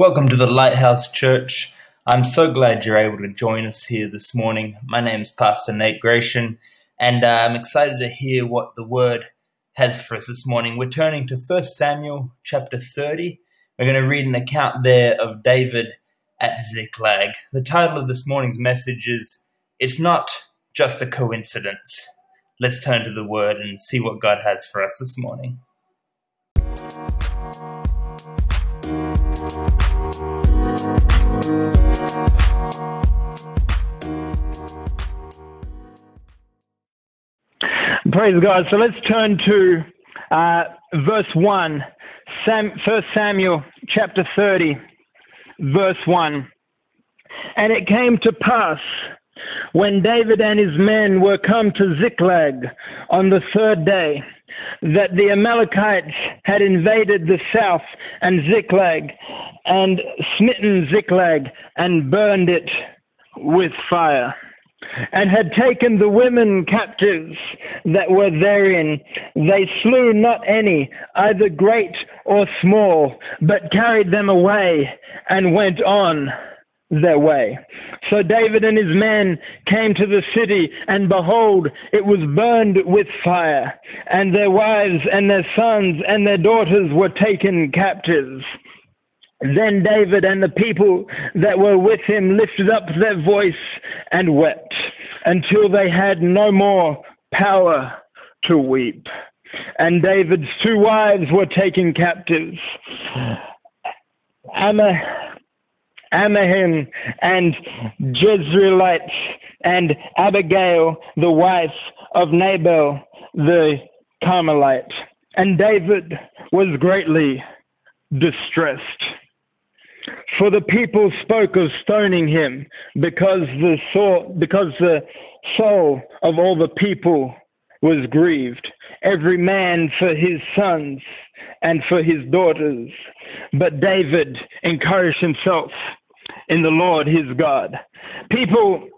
Welcome to the Lighthouse Church. I'm so glad you're able to join us here this morning. My name is Pastor Nate Gratian, and uh, I'm excited to hear what the Word has for us this morning. We're turning to 1 Samuel chapter 30. We're going to read an account there of David at Ziklag. The title of this morning's message is It's Not Just a Coincidence. Let's turn to the Word and see what God has for us this morning. Praise God. So let's turn to uh, verse 1, Sam, 1 Samuel chapter 30, verse 1. And it came to pass when David and his men were come to Ziklag on the third day that the Amalekites had invaded the south and Ziklag and smitten Ziklag and burned it with fire and had taken the women captives that were therein. They slew not any, either great or small, but carried them away and went on their way. So David and his men came to the city, and behold, it was burned with fire, and their wives and their sons and their daughters were taken captives. Then David and the people that were with him lifted up their voice and wept until they had no more power to weep. And David's two wives were taken captives. Amma, Amahim and Jezreelites and Abigail, the wife of Nabal the Carmelite. And David was greatly distressed. For the people spoke of stoning him because the soul, because the soul of all the people was grieved, every man for his sons and for his daughters. But David encouraged himself in the Lord his God. People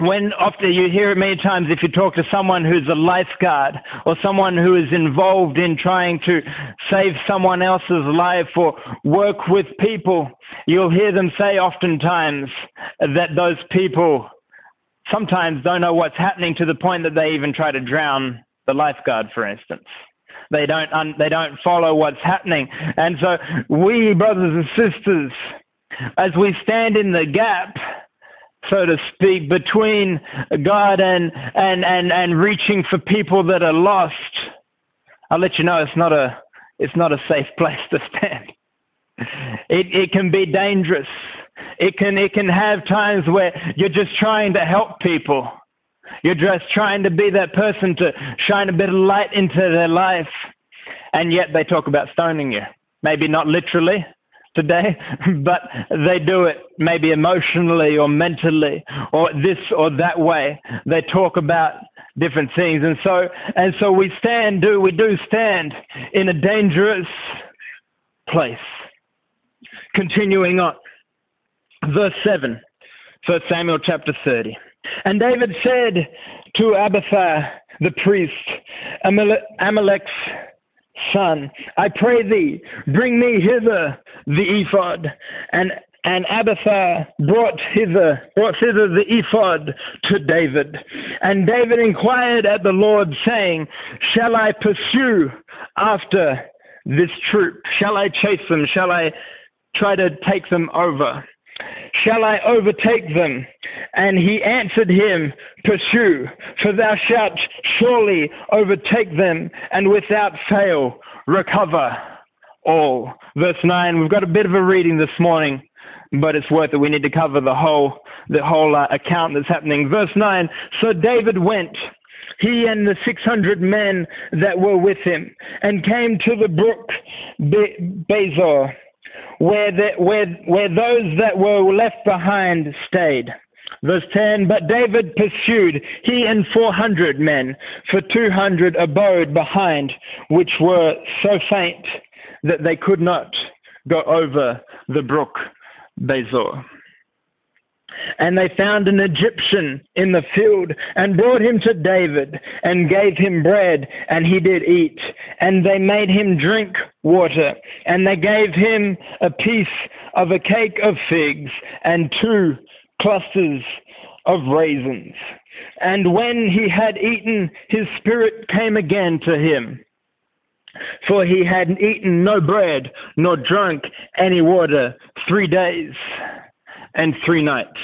when often you hear it many times if you talk to someone who's a lifeguard or someone who is involved in trying to save someone else's life or work with people, you'll hear them say oftentimes that those people sometimes don't know what's happening to the point that they even try to drown the lifeguard, for instance. They don't, un- they don't follow what's happening. And so we, brothers and sisters, as we stand in the gap, so to speak, between God and, and, and, and reaching for people that are lost, I'll let you know it's not a, it's not a safe place to stand. It, it can be dangerous. It can, it can have times where you're just trying to help people. You're just trying to be that person to shine a bit of light into their life. And yet they talk about stoning you. Maybe not literally, today, but they do it maybe emotionally or mentally or this or that way. They talk about different things. And so and so we stand do we do stand in a dangerous place. Continuing on. Verse 7, 1 Samuel chapter 30. And David said to Abiathar the priest, Ahimelech's son, I pray thee, bring me hither the ephod. And and Abiathar brought hither, brought hither the ephod to David. And David inquired at the Lord, saying, Shall I pursue after this troop? Shall I chase them? Shall I try to take them over? Shall I overtake them? And he answered him, Pursue, for thou shalt surely overtake them, and without fail recover all. Verse 9, we've got a bit of a reading this morning, but it's worth it. We need to cover the whole, the whole uh, account that's happening. Verse 9, so David went he and the 600 men that were with him, and came to the brook Be- Besor, where, the, where, where those that were left behind stayed. Verse 10 But David pursued, he and 400 men, for 200 abode behind, which were so faint that they could not go over the brook Besor. And they found an Egyptian in the field and brought him to David and gave him bread, and he did eat. And they made him drink water, and they gave him a piece of a cake of figs and two clusters of raisins. And when he had eaten, his spirit came again to him. For he had eaten no bread, nor drunk any water three days and three nights.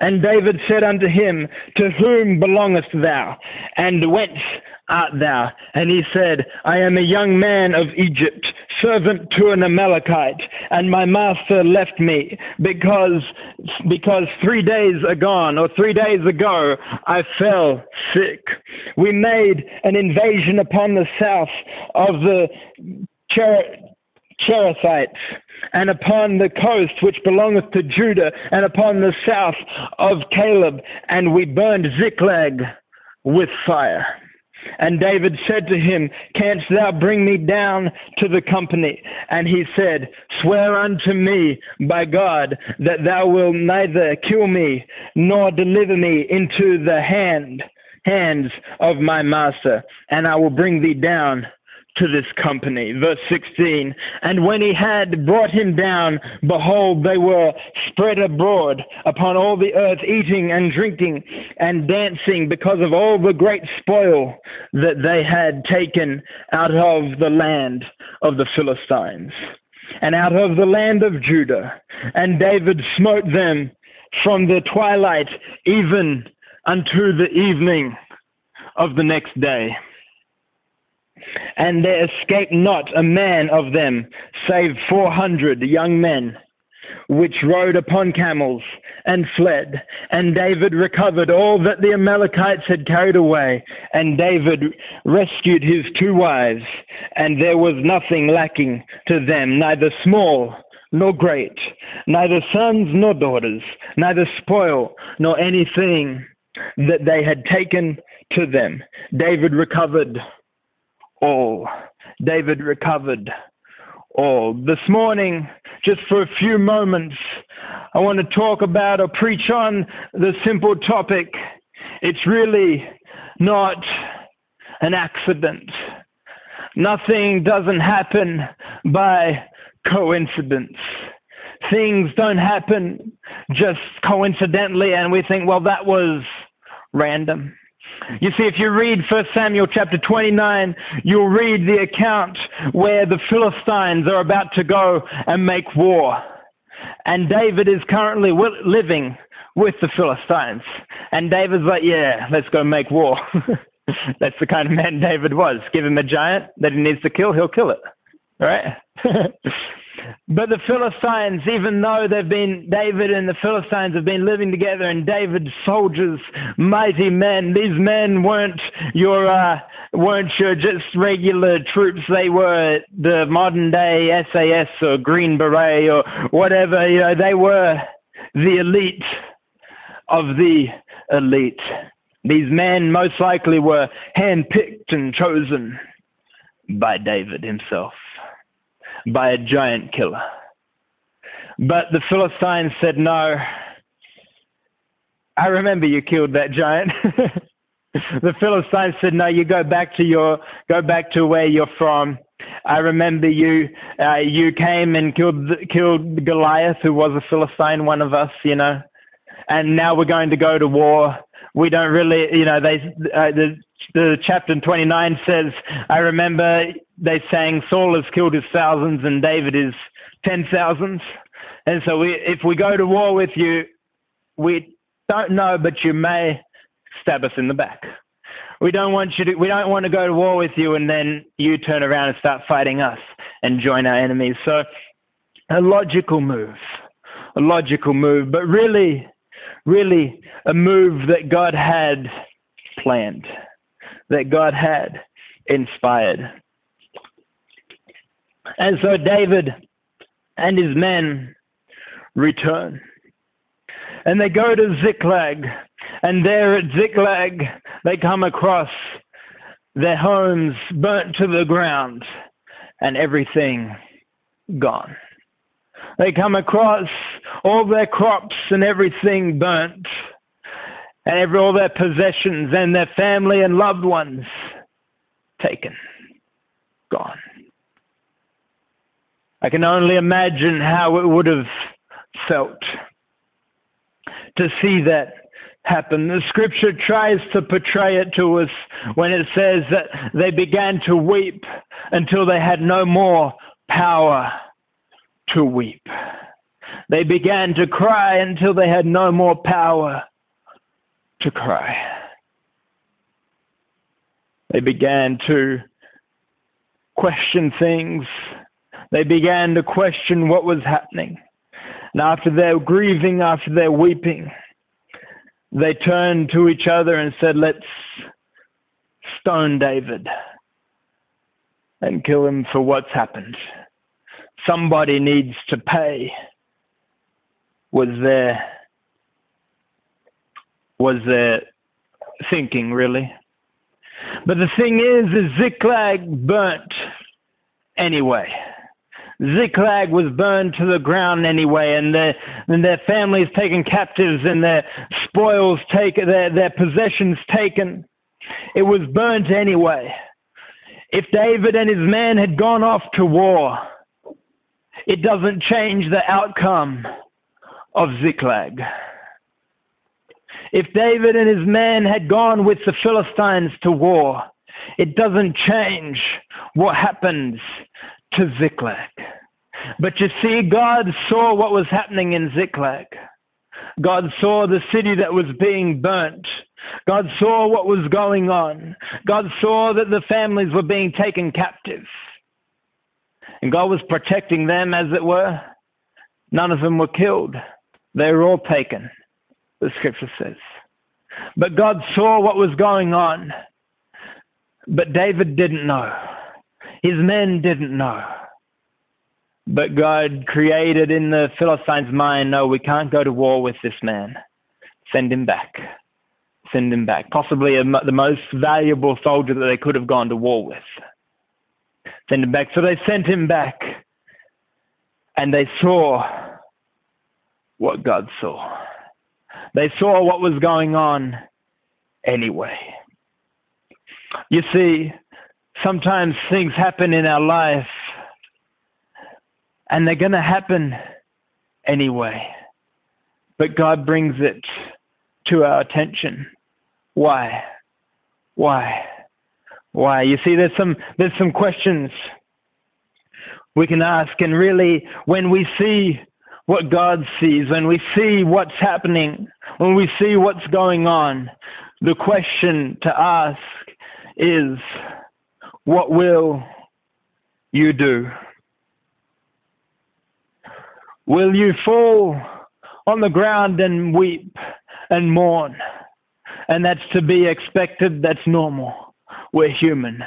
And David said unto him, To whom belongest thou? And whence art thou? And he said, I am a young man of Egypt, servant to an Amalekite, and my master left me because because three days agone or three days ago I fell sick. We made an invasion upon the south of the Cher- Cherethites, and upon the coast which belongeth to Judah, and upon the south of Caleb, and we burned Ziklag with fire. And David said to him, Canst thou bring me down to the company? And he said, Swear unto me by God that thou wilt neither kill me nor deliver me into the hand hands of my master, and I will bring thee down to this company. Verse 16. And when he had brought him down, behold, they were spread abroad upon all the earth, eating and drinking and dancing because of all the great spoil that they had taken out of the land of the Philistines and out of the land of Judah. And David smote them from the twilight even unto the evening of the next day and there escaped not a man of them, save four hundred young men, which rode upon camels and fled. And David recovered all that the Amalekites had carried away, and David rescued his two wives, and there was nothing lacking to them, neither small nor great, neither sons nor daughters, neither spoil nor anything that they had taken to them. David recovered all. David recovered all. This morning, just for a few moments, I want to talk about or preach on the simple topic. It's really not an accident. Nothing doesn't happen by coincidence. Things don't happen just coincidentally, and we think, well, that was random. You see, if you read 1 Samuel chapter 29, you'll read the account where the Philistines are about to go and make war. And David is currently living with the Philistines. And David's like, yeah, let's go make war. That's the kind of man David was. Give him a giant that he needs to kill, he'll kill it. Right? But the Philistines, even though they've been, David and the Philistines have been living together, and David's soldiers, mighty men, these men weren't your, uh, weren't your just regular troops. They were the modern day SAS or Green Beret or whatever. You know, they were the elite of the elite. These men most likely were handpicked and chosen by David himself by a giant killer. But the Philistines said, No, I remember you killed that giant. the Philistines said, No, you go back to your go back to where you're from. I remember you uh, you came and killed killed Goliath, who was a Philistine, one of us, you know. And now we're going to go to war. We don't really, you know, they uh, the the chapter 29 says, I remember they sang Saul has killed his thousands and David is ten thousands. And so we, if we go to war with you, we don't know, but you may stab us in the back. We don't want you to, we don't want to go to war with you and then you turn around and start fighting us and join our enemies. So a logical move, a logical move, but really, really a move that God had planned, that God had inspired. And so David and his men return. And they go to Ziklag. And there at Ziklag, they come across their homes burnt to the ground and everything gone. They come across all their crops and everything burnt, and every, all their possessions and their family and loved ones taken, gone. I can only imagine how it would have felt to see that happen. The scripture tries to portray it to us when it says that they began to weep until they had no more power to weep. They began to cry until they had no more power to cry. They began to question things. They began to question what was happening. And after their grieving, after their weeping, they turned to each other and said, Let's stone David and kill him for what's happened. Somebody needs to pay. Was there was their thinking really? But the thing is, is Ziklag burnt anyway. Ziklag was burned to the ground anyway, and their, and their families taken captives, and their spoils taken, their, their possessions taken. It was burnt anyway. If David and his men had gone off to war, it doesn't change the outcome of Ziklag. If David and his men had gone with the Philistines to war, it doesn't change what happens to Ziklag. But you see, God saw what was happening in Ziklag. God saw the city that was being burnt. God saw what was going on. God saw that the families were being taken captive. And God was protecting them, as it were. None of them were killed, they were all taken, the scripture says. But God saw what was going on. But David didn't know. His men didn't know. But God created in the Philistines' mind no, we can't go to war with this man. Send him back. Send him back. Possibly a, the most valuable soldier that they could have gone to war with. Send him back. So they sent him back. And they saw what God saw. They saw what was going on anyway. You see, sometimes things happen in our life and they're going to happen anyway. But God brings it to our attention. Why? Why? Why? You see, there's some there's some questions we can ask, and really, when we see what God sees, when we see what's happening, when we see what's going on, the question to ask is, what will you do? Will you fall on the ground and weep and mourn? And that's to be expected, that's normal. We're human.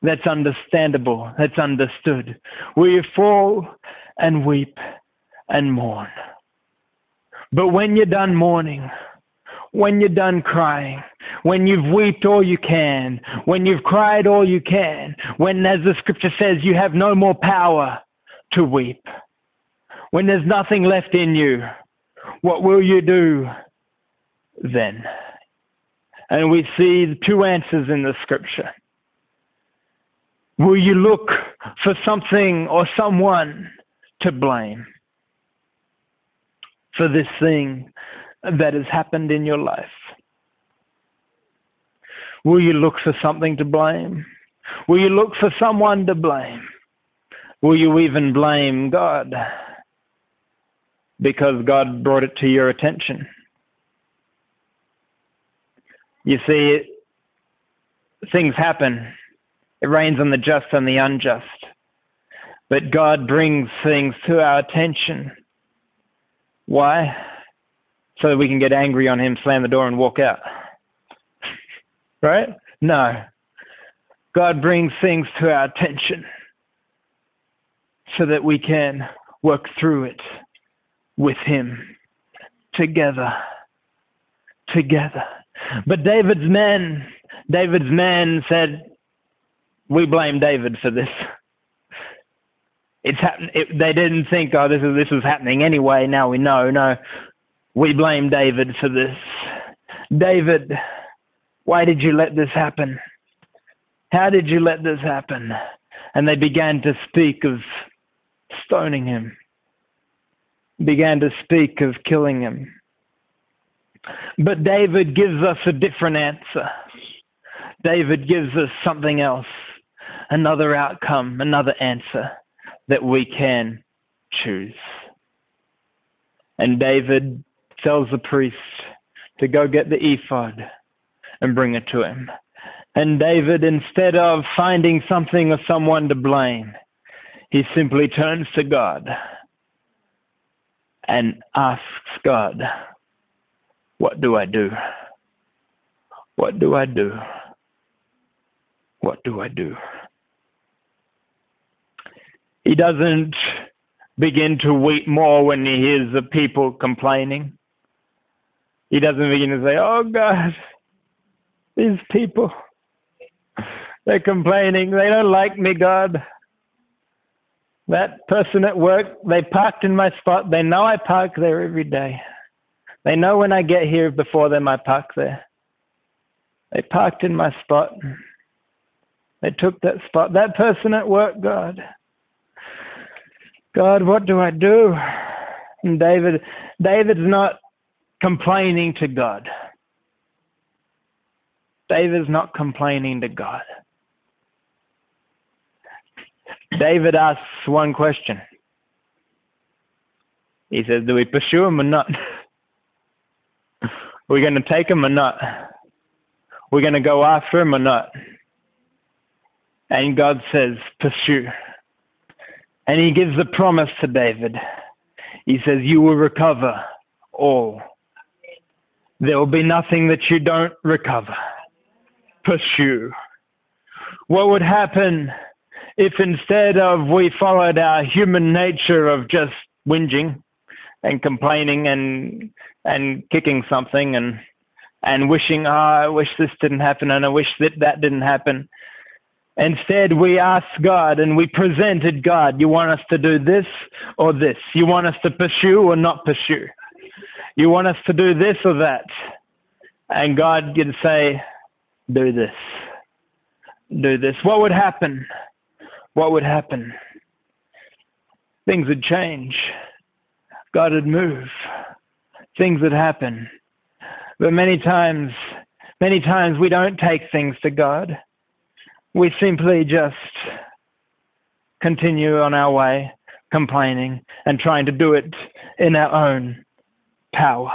That's understandable, that's understood. Will you fall and weep and mourn? But when you're done mourning, when you're done crying, when you've wept all you can, when you've cried all you can, when, as the scripture says, you have no more power to weep, when there's nothing left in you, what will you do then? And we see two answers in the scripture. Will you look for something or someone to blame for this thing that has happened in your life? Will you look for something to blame? Will you look for someone to blame? Will you even blame God? Because God brought it to your attention. You see, things happen. It rains on the just and the unjust. But God brings things to our attention. Why? So that we can get angry on Him, slam the door, and walk out. Right? No. God brings things to our attention so that we can work through it with Him together. Together. But David's men, David's men said, We blame David for this. It's happened. it, they didn't think, oh, this is this is happening anyway. Now we know. No, we blame David for this. David, why did you let this happen? How did you let this happen? And they began to speak of stoning him, began to speak of killing him. But David gives us a different answer. David gives us something else, another outcome, another answer that we can choose. And David tells the priest to go get the ephod and bring it to him. And David, instead of finding something or someone to blame, he simply turns to God and asks God, What do I do? What do I do? What do I do? He doesn't begin to weep more when he hears the people complaining. He doesn't begin to say, Oh God, these people, they're complaining. They don't like me, God. That person at work, they parked in my spot. They know I park there every day. They know when I get here before them, I park there. They parked in my spot. They took that spot. That person at work, God. God, what do I do? And David, David's not complaining to God. David's not complaining to God. David asks one question. He says, Do we pursue him or not? We're we going to take him or not? We're going to go after him or not? And God says, Pursue. And he gives a promise to David. He says, You will recover all. There will be nothing that you don't recover. Pursue. What would happen if instead of we followed our human nature of just whinging and complaining and and kicking something and and wishing, oh, I wish this didn't happen and I wish that that didn't happen. Instead, we asked God and we presented God, you want us to do this or this? You want us to pursue or not pursue? You want us to do this or that? And God could say, do this. Do this. What would happen? what would happen? Things would change. God would move. Things would happen. But many times, many times we don't take things to God. We simply just continue on our way, complaining and trying to do it in our own power.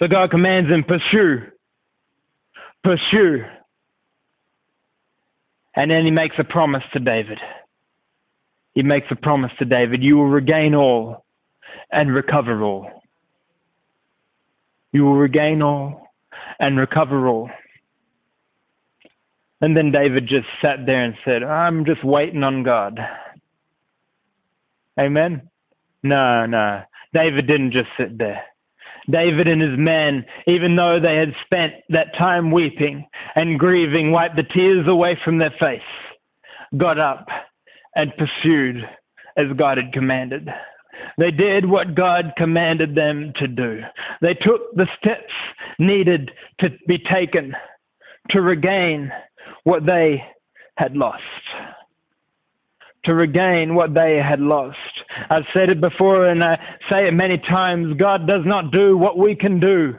So God commands him, pursue, pursue. And then he makes a promise to David. He makes a promise to David you will regain all and recover all. You will regain all and recover all. And then David just sat there and said, I'm just waiting on God. Amen? No, no. David didn't just sit there. David and his men, even though they had spent that time weeping and grieving, wiped the tears away from their face, got up and pursued as God had commanded. They did what God commanded them to do. They took the steps needed to be taken to regain what they had lost to regain what they had lost. I've said it before and I say it many times God does not do what we can do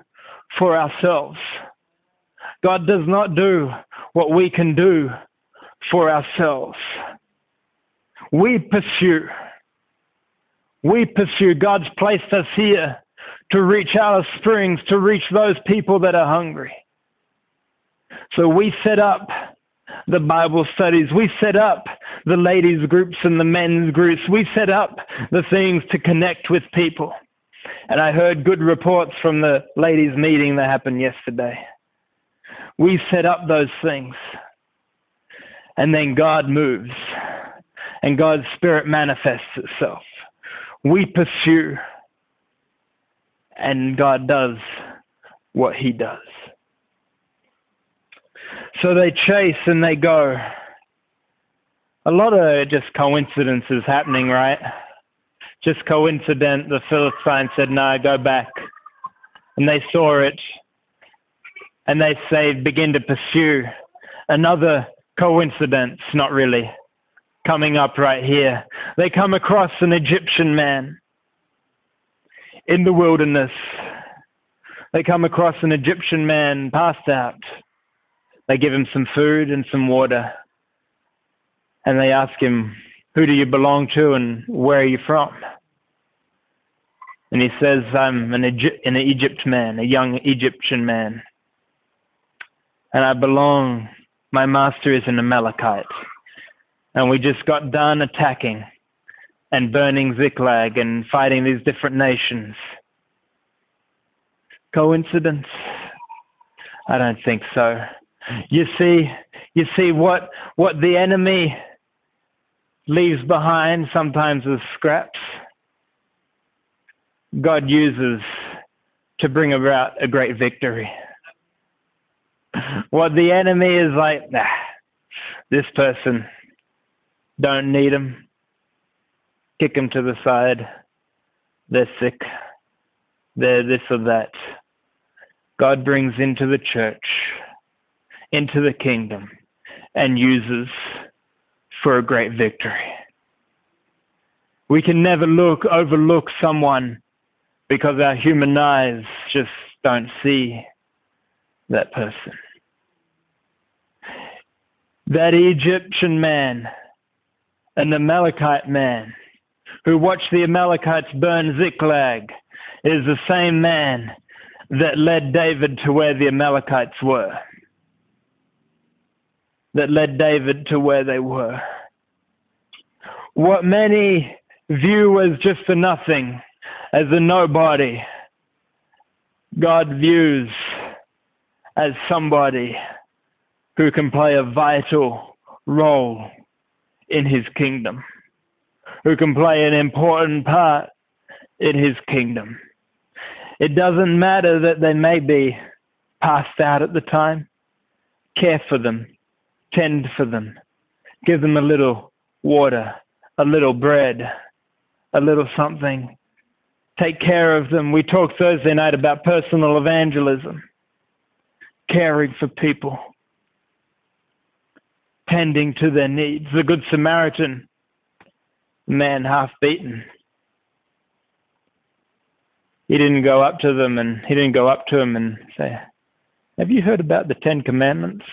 for ourselves. God does not do what we can do for ourselves. We pursue. We pursue. God's placed us here to reach our Springs, to reach those people that are hungry. So we set up the Bible studies. We set up the ladies' groups and the men's groups. We set up the things to connect with people. And I heard good reports from the ladies' meeting that happened yesterday. We set up those things. And then God moves, and God's Spirit manifests itself. We pursue, and God does what He does. So they chase and they go. a lot of just coincidences happening, right? Just coincident. The Philistines said, "No, go back," and they saw it, and they say, begin to pursue. Another coincidence, not really, coming up right here. They come across an Egyptian man in the wilderness. They come across an Egyptian man passed out. They give him some food and some water. And they ask him, Who do you belong to and where are you from? And he says, I'm an, Egy- an Egypt man, a young Egyptian man. And I belong, my master is an Amalekite. And we just got done attacking and burning Ziklag and fighting these different nations. Coincidence? I don't think so. You see, you see what what the enemy leaves behind sometimes as scraps. God uses to bring about a great victory. What the enemy is like, nah, this person don't need him. Kick him to the side. They're sick. They're this or that. God brings into the church, into the kingdom, and uses for a great victory. We can never look overlook someone because our human eyes just don't see that person. That Egyptian man, an Amalekite man, who watched the Amalekites burn Ziklag, is the same man that led David to where the Amalekites were. That led David to where they were. What many view as just a nothing, as a nobody, God views as somebody who can play a vital role in his kingdom, who can play an important part in his kingdom. It doesn't matter that they may be passed out at the time. Care for them, tend for them, give them a little water, a little bread, a little something. Take care of them. We talked Thursday night about personal evangelism, caring for people, tending to their needs. The Good Samaritan, man half beaten, he didn't go up to them and he didn't go up to him and say, Have you heard about the Ten Commandments?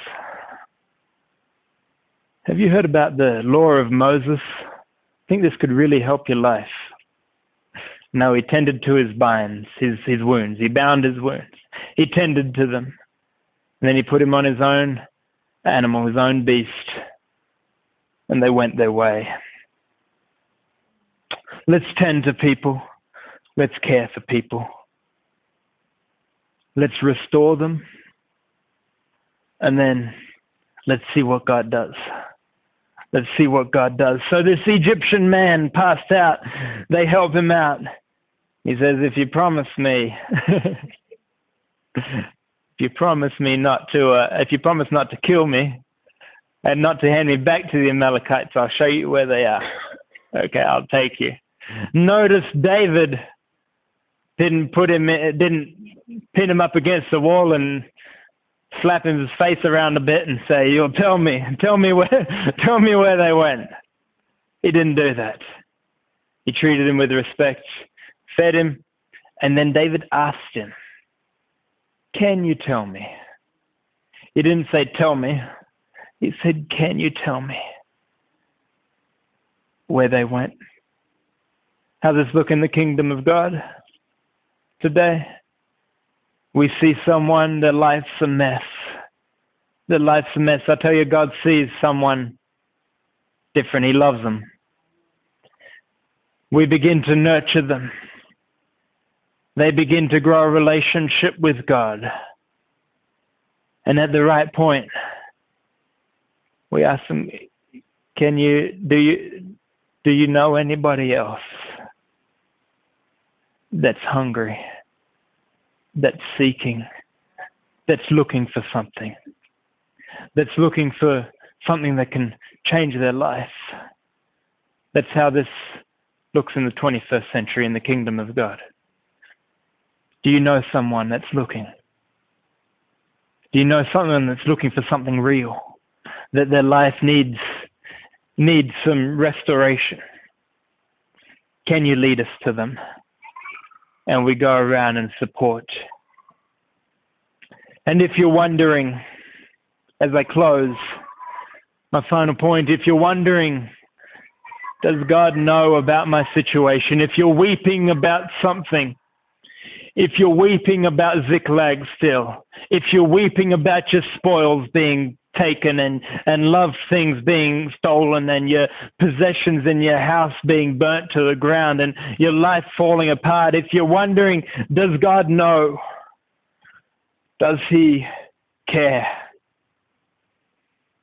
Have you heard about the law of Moses? I think this could really help your life. No, he tended to his binds, his, his wounds. He bound his wounds. He tended to them. And then he put him on his own animal, his own beast. And they went their way. Let's tend to people. Let's care for people. Let's restore them. And then let's see what God does. Let's see what God does. So this Egyptian man passed out. They help him out. He says, if you promise me, if you promise me not to, uh, if you promise not to kill me and not to hand me back to the Amalekites, I'll show you where they are. Okay, I'll take you. Notice David didn't put him didn't pin him up against the wall and slap his face around a bit and say, "You'll tell me, tell me where, tell me where they went." He didn't do that. He treated him with respect, fed him, and then David asked him, "Can you tell me?" He didn't say, "Tell me." He said, "Can you tell me where they went?" How this look in the kingdom of God? today. We see someone that life's a mess. That life's a mess. I tell you, God sees someone different. He loves them. We begin to nurture them. They begin to grow a relationship with God. And at the right point, we ask them, can you do you do you know anybody else that's hungry, that's seeking, that's looking for something, that's looking for something that can change their life. That's how this looks in the 21st century in the kingdom of God. Do you know someone that's looking? Do you know someone that's looking for something real? That their life needs needs some restoration? Can you lead us to them? And we go around and support. And if you're wondering, as I close, my final point, if you're wondering, does God know about my situation? If you're weeping about something, if you're weeping about Ziklag still, if you're weeping about your spoils being taken and, and love things being stolen and your possessions in your house being burnt to the ground and your life falling apart, if you're wondering, does God know? Does He care?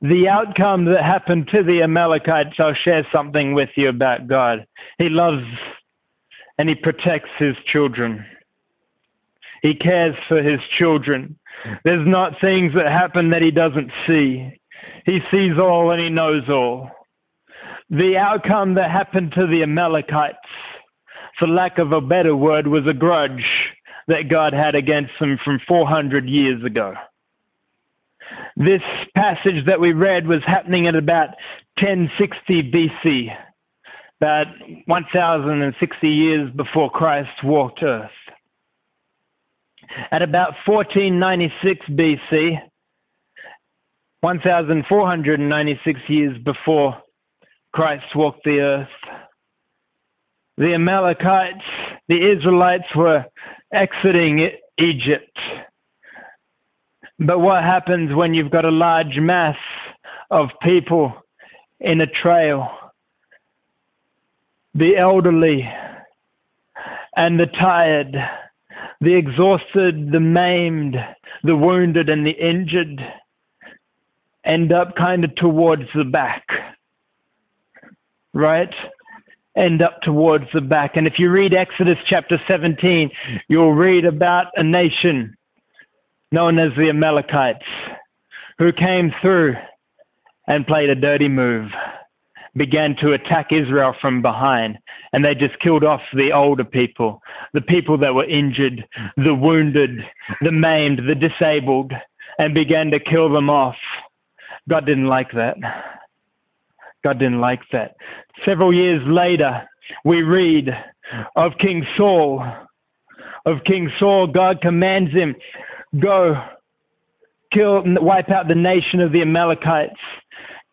The outcome that happened to the Amalekites, I'll share something with you about God. He loves and He protects His children. He cares for his children. There's not things that happen that he doesn't see. He sees all and he knows all. The outcome that happened to the Amalekites, for lack of a better word, was a grudge that God had against them from 400 years ago. This passage that we read was happening at about 1060 BC, about 1060 years before Christ walked earth. At about 1496 BC, 1496 years before Christ walked the earth, the Amalekites, the Israelites were exiting Egypt. But what happens when you've got a large mass of people in a trail? The elderly and the tired the exhausted, the maimed, the wounded, and the injured end up kind of towards the back, right? End up towards the back. And if you read Exodus chapter 17, you'll read about a nation known as the Amalekites who came through and played a dirty move began to attack Israel from behind, and they just killed off the older people, the people that were injured, the wounded, the maimed, the disabled, and began to kill them off. God didn't like that. God didn't like that. Several years later, we read of King Saul. Of King Saul, God commands him, go kill, wipe out the nation of the Amalekites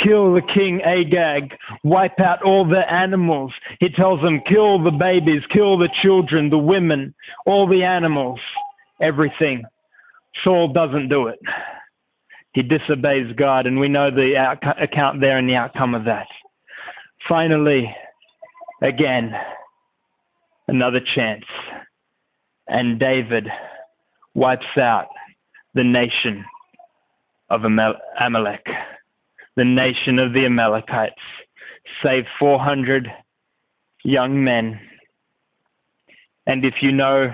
kill the king Agag, wipe out all the animals. He tells them, kill the babies, kill the children, the women, all the animals, everything. Saul doesn't do it. He disobeys God, and we know the out- account there and the outcome of that. Finally, again, another chance. And David wipes out the nation of Amalek the nation of the Amalekites, save 400 young men. And if you know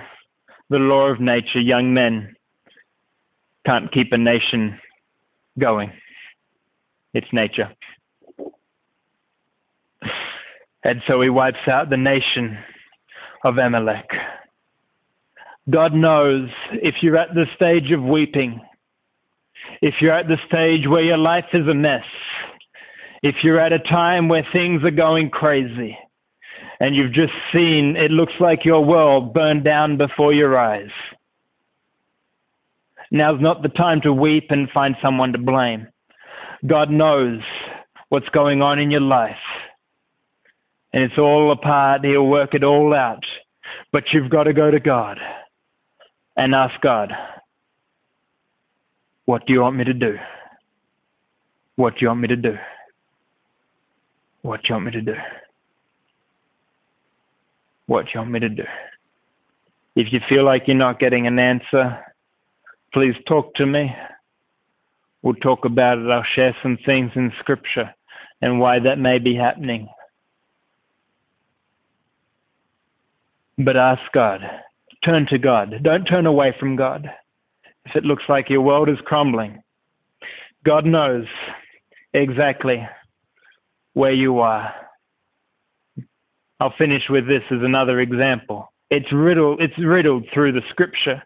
the law of nature, young men can't keep a nation going. It's nature. And so he wipes out the nation of Amalek. God knows if you're at the stage of weeping, if you're at the stage where your life is a mess, if you're at a time where things are going crazy, and you've just seen it looks like your world burn down before your eyes, now's not the time to weep and find someone to blame. God knows what's going on in your life. And it's all apart. He'll work it all out. But you've got to go to God and ask God, what do you want me to do? What do you want me to do? What do you want me to do? What do you want me to do? If you feel like you're not getting an answer, please talk to me. We'll talk about it. I'll share some things in Scripture and why that may be happening. But ask God. Turn to God. Don't turn away from God if it looks like your world is crumbling. God knows exactly where you are. I'll finish with this as another example. It's riddled, it's riddled through the scripture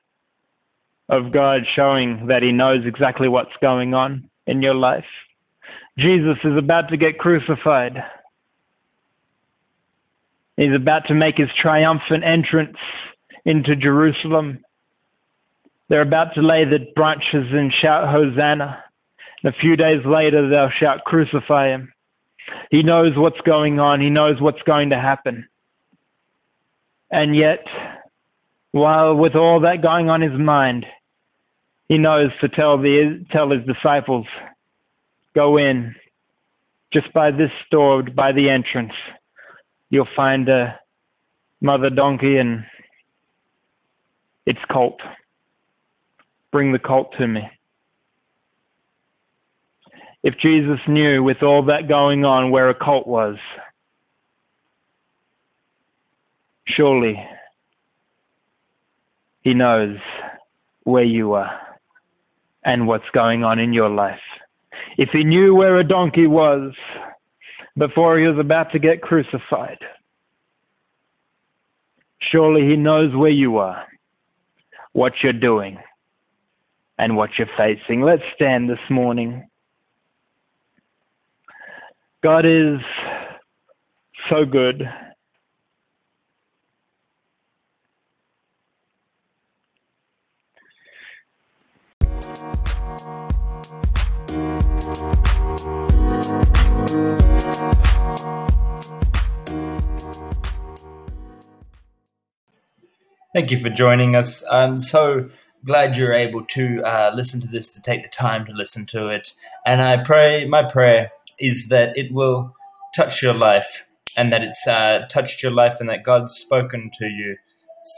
of God showing that He knows exactly what's going on in your life. Jesus is about to get crucified. He's about to make his triumphant entrance into Jerusalem. They're about to lay the branches and shout Hosanna. And a few days later, they'll shout, Crucify him. He knows what's going on, he knows what's going to happen. And yet, while with all that going on in his mind, he knows to tell the tell his disciples, go in just by this door, by the entrance. You'll find a mother donkey and its colt. Bring the colt to me. If Jesus knew with all that going on where a colt was, surely he knows where you are and what's going on in your life. If he knew where a donkey was before he was about to get crucified, surely he knows where you are, what you're doing, and what you're facing. Let's stand this morning. God is so good. Thank you for joining us. I'm so glad you're able to uh, listen to this, to take the time to listen to it. And I pray, my prayer is that it will touch your life and that it's uh, touched your life and that God's spoken to you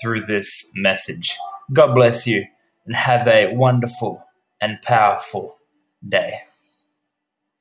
through this message. God bless you and have a wonderful and powerful day.